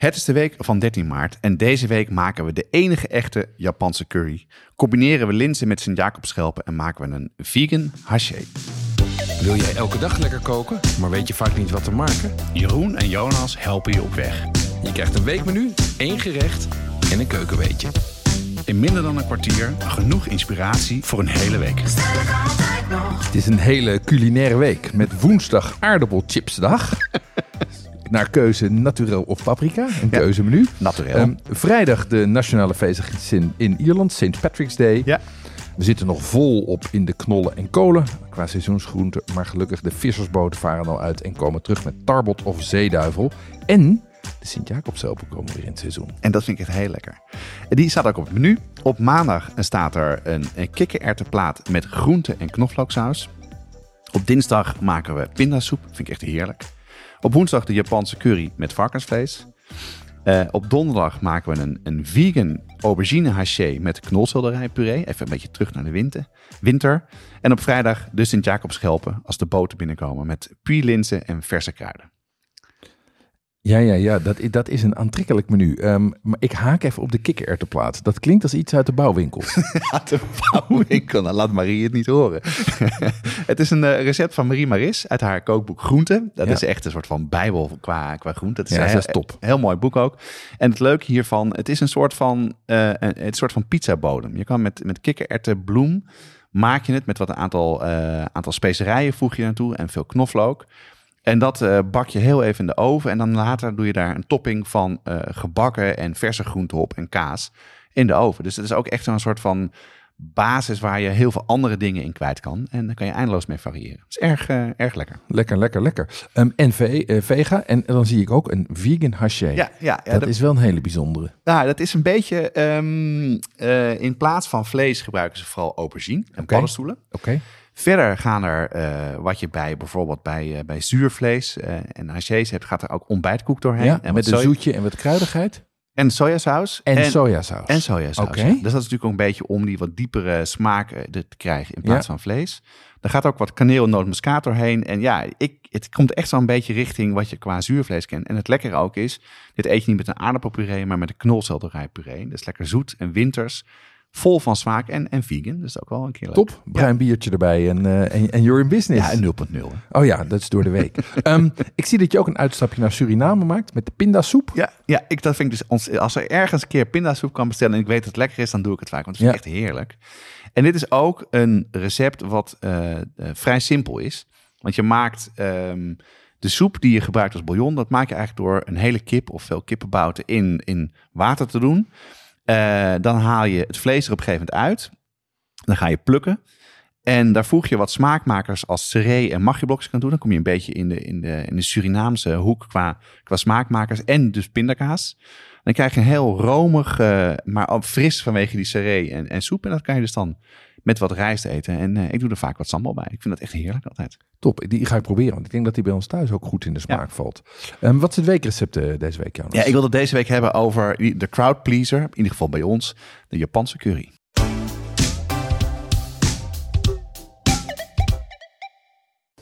Het is de week van 13 maart en deze week maken we de enige echte Japanse curry. Combineren we linzen met Sint-Jacobschelpen en maken we een vegan haché. Wil jij elke dag lekker koken, maar weet je vaak niet wat te maken? Jeroen en Jonas helpen je op weg. Je krijgt een weekmenu, één gerecht en een keukenweetje. In minder dan een kwartier genoeg inspiratie voor een hele week. Het is een hele culinaire week met woensdag aardappelchipsdag. Naar keuze naturel of paprika, een Ja. keuzemenu. Naturel. Ehm, vrijdag de nationale feestdag in, Ierland, St. Patrick's Day. ja, We zitten nog vol op in de knollen en kolen qua seizoensgroenten. Maar gelukkig de vissersboten varen al uit en komen terug met tarbot of zeeduivel. En de Sint-Jacobselpen komen weer in het seizoen. en dat vind ik echt heel lekker. Die staat ook op het menu. Op maandag staat er een, een kikkererwtenplaat met groente- en knoflooksaus. Op dinsdag maken we pindasoep. Vind ik echt heerlijk. Op woensdag de Japanse curry met varkensvlees. Eh, op donderdag maken we een, een vegan aubergine haché met knolselderijpuree. Even een beetje terug naar de winter. winter. En op vrijdag de Sint-Jacobschelpen als de boten binnenkomen met puerlinzen en verse kruiden. Ja, ja, ja, dat, dat is een aantrekkelijk menu. Ehm, maar ik haak even op de kikkererwtenplaat. Dat klinkt als iets uit de bouwwinkel. Laat de bouwwinkel, nou, laat Marie het niet horen. het is een eh, recept van Marie Maris uit haar kookboek Groente. Dat Ja. is echt een soort van bijbel qua, qua groente. Dat is, Ja, een dat heel, is top. Heel mooi boek ook. En het leuke hiervan, het is een soort van, eh, een, soort van pizzabodem. Je kan met, met kikkererwten, bloem, maak je het met wat een aantal, eh, aantal specerijen voeg je naartoe en veel knoflook. En dat eh, bak je heel even in de oven. En dan later doe je daar een topping van eh, gebakken en verse groenten op en kaas in de oven. Dus het is ook echt een soort van basis waar je heel veel andere dingen in kwijt kan. En daar kan je eindeloos mee variëren. Het is erg, eh, erg lekker. lekker, lekker, lekker. Ehm, en ve- vega. En dan zie ik ook een vegan haché. Ja, ja, ja dat dat, is wel een hele bijzondere. nou, dat is een beetje... ehm, eh, in plaats van vlees gebruiken ze vooral aubergine en Oké. paddenstoelen. Oké. Verder gaan er, eh, wat je bij bijvoorbeeld bij, eh, bij zuurvlees eh, en hachés hebt, gaat er ook ontbijtkoek doorheen. Ja, en met een zoetje en wat kruidigheid. En sojasaus. En, sojasaus. En sojasaus. Ja. Dus dat is natuurlijk ook een beetje om die wat diepere smaak te krijgen in plaats Ja. van vlees. Er gaat ook wat kaneel en nootmuskaat doorheen. En ja, ik, het komt echt zo'n beetje richting wat je qua zuurvlees kent. En het lekkere ook is, dit eet je niet met een aardappelpuree, maar met een knolselderijpuree. Dat is lekker zoet en winters, vol van smaak en, en vegan. Dus ook wel een keer leuk. Top. Bruin biertje erbij en, eh, en, en you're in business. Ja, een 0.0. hè. Oh ja, dat is door de week. Ehm, ik zie dat je ook een uitstapje naar Suriname maakt met de pindasoep. Ja, ja ik, dat vind ik dus ons, als er ergens een keer pindasoep kan bestellen en ik weet dat het lekker is, dan doe ik het vaak, want het is Ja. echt heerlijk. En dit is ook een recept wat eh, eh, vrij simpel is, want je maakt ehm, de soep die je gebruikt als bouillon, dat maak je eigenlijk door een hele kip of veel kippenbouten in, in water te doen. Eh, dan haal je het vlees er op een gegeven moment uit. Dan ga je plukken. En daar voeg je wat smaakmakers als seree en magieblokjes aan toe. Dan kom je een beetje in de, in de, in de Surinaamse hoek qua, qua smaakmakers. En dus pindakaas. Dan krijg je een heel romig, eh, maar fris vanwege die seree en, en soep. En dat kan je dus dan met wat rijst eten. En eh, ik doe er vaak wat sambal bij. Ik vind dat echt heerlijk altijd. Top, die ga ik proberen. Want ik denk dat die bij ons thuis ook goed in de smaak valt. Ehm, wat is het weekrecept eh, deze week, Jonas? Ja, ik wil het deze week hebben over de crowd pleaser. In ieder geval bij ons, de Japanse curry.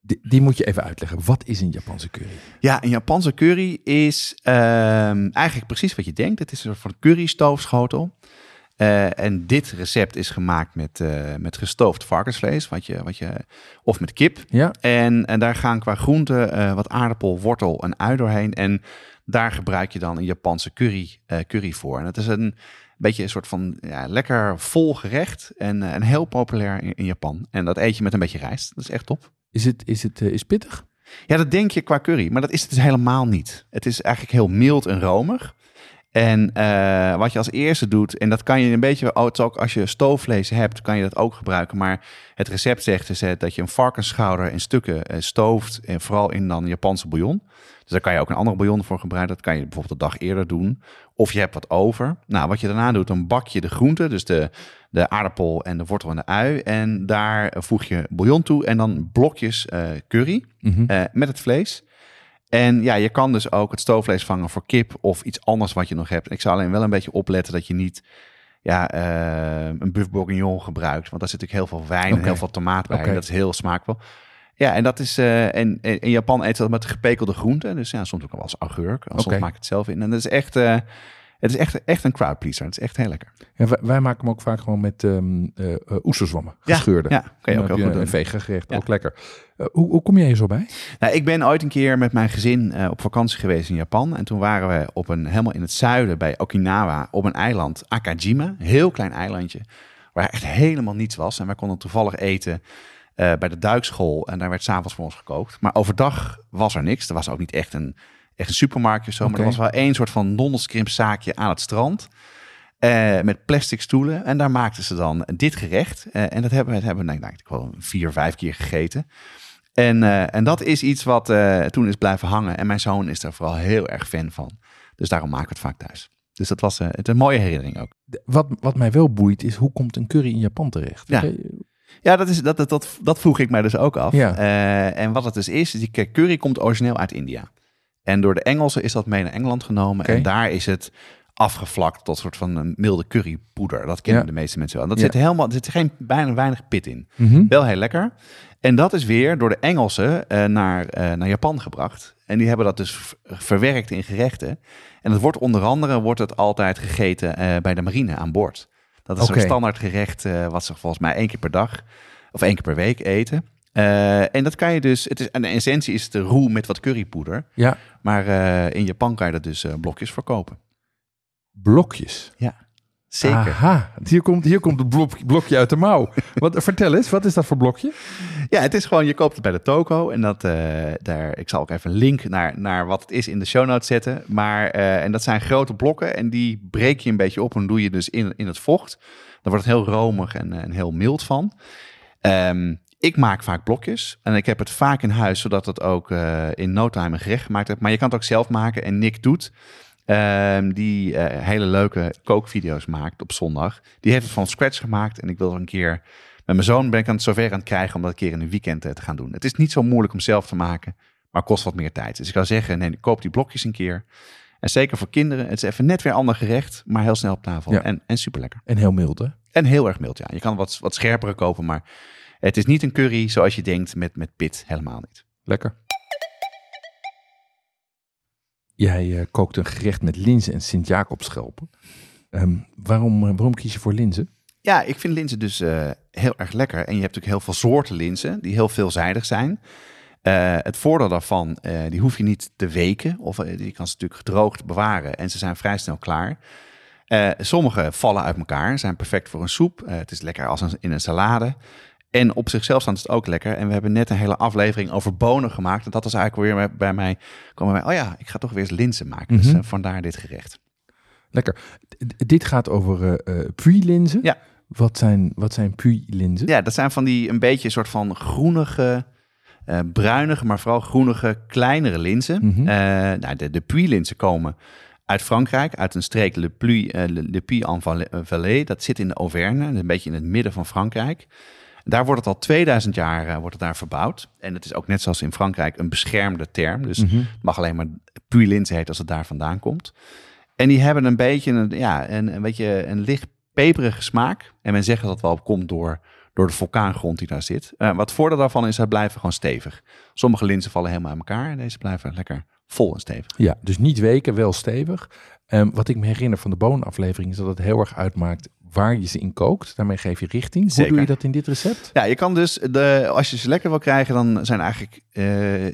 Die, die moet je even uitleggen. Wat is een Japanse curry? Ja, een Japanse curry is ehm, eigenlijk precies wat je denkt. Het is een soort van currystoofschotel. Eh, en dit recept is gemaakt met, eh, met gestoofd varkensvlees, wat je, wat je, of met kip. Ja, En, en daar gaan qua groente eh, wat aardappel, wortel en ui doorheen. En daar gebruik je dan een Japanse curry, curry voor. En het is een beetje een soort van ja, lekker vol gerecht en, en heel populair in, in Japan. En dat eet je met een beetje rijst. Dat is echt top. Is het, is het eh, is pittig? Ja, dat denk je qua curry, maar dat is het dus helemaal niet. Het is eigenlijk heel mild en romig. En eh, wat je als eerste doet, en dat kan je een beetje, oh, ook als je stoofvlees hebt, kan je dat ook gebruiken. Maar het recept zegt dus, hè, dat je een varkensschouder in stukken eh, stooft, en vooral in dan Japanse bouillon. Dus daar kan je ook een andere bouillon voor gebruiken. Dat kan je bijvoorbeeld de dag eerder doen. Of je hebt wat over. Nou, wat je daarna doet, dan bak je de groenten, dus de, de aardappel en de wortel en de ui. En daar voeg je bouillon toe en dan blokjes eh, curry Mhm. met het vlees. En ja, je kan dus ook het stoofvlees vangen voor kip of iets anders wat je nog hebt. Ik zou alleen wel een beetje opletten dat je niet ja, eh, een buff bourguignon gebruikt. Want daar zit natuurlijk heel veel wijn en Oké. heel veel tomaat bij. En dat is heel smaakvol. Ja, en dat is. eh, en, en in Japan eet ze dat met gepekelde groenten. Dus ja, soms ook wel eens augurk. En Soms Oké. maak ik het zelf in. En dat is echt. eh, het is echt, echt een crowd pleaser. Het is echt heel lekker. Ja, wij, wij maken hem ook vaak gewoon met eh, oesterzwammen, Ja, gescheurde. Ja, kan je ook heel goed een Ja. ook lekker. Eh, hoe, hoe kom jij hier zo bij? Nou, ik ben ooit een keer met mijn gezin op vakantie geweest in Japan. En toen waren we op een, helemaal in het zuiden bij Okinawa op een eiland, Akajima. Een heel klein eilandje, waar echt helemaal niets was. En wij konden toevallig eten bij de duikschool. En daar werd s'avonds voor ons gekookt. Maar overdag was er niks. Er was ook niet echt een, echt een supermarktje of zo. Maar er was wel één soort van nondelskrimpzaakje aan het strand. eh, met plastic stoelen. En daar maakten ze dan dit gerecht. Eh, en dat hebben we, hebben we denk ik wel vier, vijf keer gegeten. En, eh, en dat is iets wat toen is blijven hangen. En mijn zoon is daar vooral heel erg fan van. Dus daarom maken we het vaak thuis. Dus dat was het een mooie herinnering ook. Wat, wat mij wel boeit is, hoe komt een curry in Japan terecht? Ja. Ja, dat, is, dat, dat, dat, dat vroeg ik mij dus ook af. Ja. En wat het dus is, die curry komt origineel uit India. En door de Engelsen is dat mee naar Engeland genomen. En daar is het afgevlakt tot soort van een milde currypoeder. Dat kennen Ja. de meeste mensen wel. En dat Ja. zit helemaal, er zit geen, bijna weinig pit in. mhm. Wel heel lekker. En dat is weer door de Engelsen eh, naar, eh, naar Japan gebracht. En die hebben dat dus verwerkt in gerechten. En het wordt onder andere wordt het altijd gegeten eh, bij de marine aan boord. Dat is een standaard gerecht wat ze volgens mij één keer per dag of één keer per week eten. Eh, en dat kan je dus, het is, en de essentie is de roe met wat currypoeder. Ja, Maar eh, in Japan kan je dat dus eh, blokjes verkopen. blokjes. Zeker. Aha, hier komt, hier komt het blok, blokje uit de mouw. Wat, vertel eens, wat is dat voor blokje? Ja, het is gewoon, je koopt het bij de toko. En dat, daar, ik zal ook even een link naar, naar wat het is in de show notes zetten. Maar, en dat zijn grote blokken en die breek je een beetje op en doe je dus in, in het vocht. Dan wordt het heel romig en, en heel mild van. Ehm, ik maak vaak blokjes en ik heb het vaak in huis, zodat het ook eh, in no time een gerecht gemaakt heb. Maar je kan het ook zelf maken en Nick doet. ehm, die eh, hele leuke kookvideo's maakt op zondag. Die heeft het van scratch gemaakt en ik wil er een keer met mijn zoon ben ik aan het zover aan het krijgen om dat een keer in een weekend eh, te gaan doen. Het is niet zo moeilijk om zelf te maken, maar kost wat meer tijd. Dus ik zou zeggen, nee, koop die blokjes een keer. En zeker voor kinderen, het is even net weer ander gerecht, maar heel snel op tafel. Ja. En, en super lekker. En heel mild, hè? En heel erg mild, ja. Je kan wat, wat scherpere kopen, maar het is niet een curry zoals je denkt met, met pit. Helemaal niet. Lekker. Jij eh, kookt een gerecht met linzen en Sint-Jacobsschelpen. Ehm, waarom, eh, waarom kies je voor linzen? Ja, ik vind linzen dus eh, heel erg lekker. En je hebt natuurlijk heel veel soorten linzen die heel veelzijdig zijn. Eh, het voordeel daarvan, eh, die hoef je niet te weken. Of die kan ze natuurlijk gedroogd bewaren en ze zijn vrij snel klaar. Eh, sommige vallen uit elkaar, zijn perfect voor een soep. Het is lekker als een, in een salade. En op zichzelf staan is het ook lekker. En we hebben net een hele aflevering over bonen gemaakt. En dat was eigenlijk weer bij mij, kwam bij mij, oh ja, ik ga toch weer eens linzen maken. Dus Mhm. eh, vandaar dit gerecht. Lekker. D- dit gaat over eh eh puy-linzen. Ja. Wat zijn, wat zijn puy-linzen? Ja, dat zijn van die een beetje een soort van groenige, bruinige, maar vooral groenige, kleinere linzen. Mhm. Nou, de, de Puy-linzen komen uit Frankrijk, uit een streek Le Puy, Le, Le Puy-en-Vallée. Dat zit in de Auvergne, een beetje in het midden van Frankrijk. Daar wordt het al 2000 jaar eh, wordt het daar verbouwd. En het is ook net zoals in Frankrijk een beschermde term. Dus Mhm. het mag alleen maar Puy-linzen heet als het daar vandaan komt. En die hebben een beetje een, ja, een, een, beetje een licht peperige smaak. En men zegt dat dat wel komt door, door de vulkaangrond die daar zit. Eh, wat voordeel daarvan is, ze blijven gewoon stevig. Sommige linzen vallen helemaal uit elkaar en deze blijven lekker vol en stevig. Ja, dus niet weken, wel stevig. Ehm, wat ik me herinner van de boonaflevering is dat het heel erg uitmaakt waar je ze in kookt. Daarmee geef je richting. Hoe doe je dat in dit recept? Ja, je kan dus, de, als je ze lekker wil krijgen, dan zijn eigenlijk eh,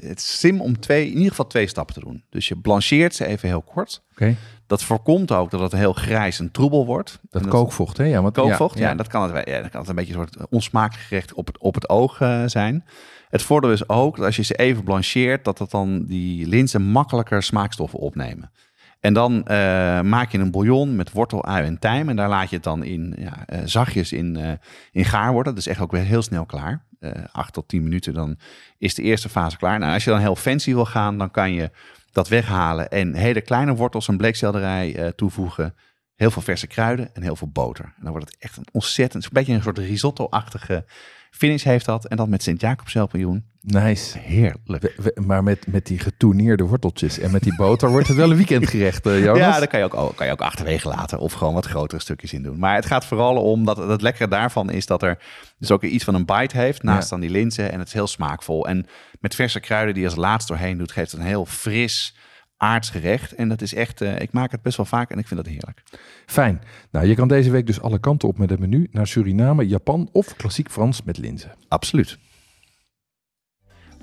het is slim om twee, in ieder geval twee stappen te doen. Dus je blancheert ze even heel kort. Oké. Dat voorkomt ook dat het heel grijs en troebel wordt. Dat kookvocht, hè? Ja, want, kookvocht. Ja, ja. dat kan het, ja, dat kan het een beetje een soort onsmakelijk gerecht op het, op het oog eh, zijn. Het voordeel is ook dat als je ze even blancheert, dat dat dan die linzen makkelijker smaakstoffen opnemen. En dan eh, maak je een bouillon met wortel, ui en tijm. En daar laat je het dan in ja, eh, zachtjes in, eh, in gaar worden. Dat is echt ook weer heel snel klaar. Acht tot tien minuten, dan is de eerste fase klaar. Nou, als je dan heel fancy wil gaan, dan kan je dat weghalen en hele kleine wortels en bleekselderij toevoegen. Heel veel verse kruiden en heel veel boter. En dan wordt het echt een ontzettend, een beetje een soort risotto-achtige finish heeft dat. En dan met Sint-Jacobszelpioen. Nice. Heerlijk. We- we- maar met, met die getourneerde worteltjes en met die boter wordt het wel een weekendgerecht, eh, Jonas. Ja, daar kan je, ook, kan je ook achterwege laten of gewoon wat grotere stukjes in doen. Maar het gaat vooral om dat het lekkere daarvan is dat er dus ook iets van een bite heeft naast Ja. dan die linzen. En het is heel smaakvol. En met verse kruiden die je als laatst doorheen doet, geeft het een heel fris aards gerecht. En dat is echt, eh, ik maak het best wel vaak en ik vind dat heerlijk. Fijn. Nou, je kan deze week dus alle kanten op met het menu naar Suriname, Japan of klassiek Frans met linzen. Absoluut.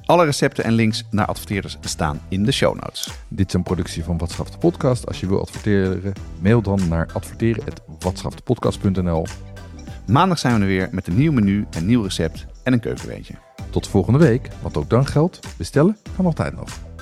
Alle recepten en links naar adverteerders staan in de show notes. Dit is een productie van Watschaf de Podcast. Als je wil adverteren, mail dan naar adverteren.watschaftepodcast.nl. Maandag zijn we er weer met een nieuw menu, een nieuw recept en een keukenweetje. Tot volgende week, want ook dan geldt, bestellen kan altijd nog.